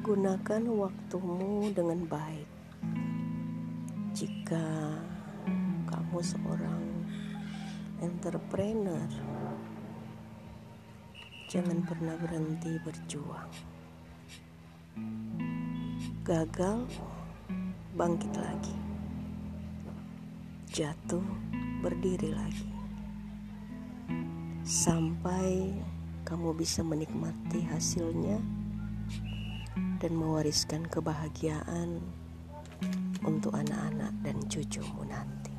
Gunakan waktumu dengan baik. Jika kamu seorang entrepreneur, jangan pernah berhenti berjuang. Gagal, bangkit lagi. Jatuh, berdiri lagi. Sampai kamu bisa menikmati hasilnya dan mewariskan kebahagiaan untuk anak-anak dan cucumu nanti.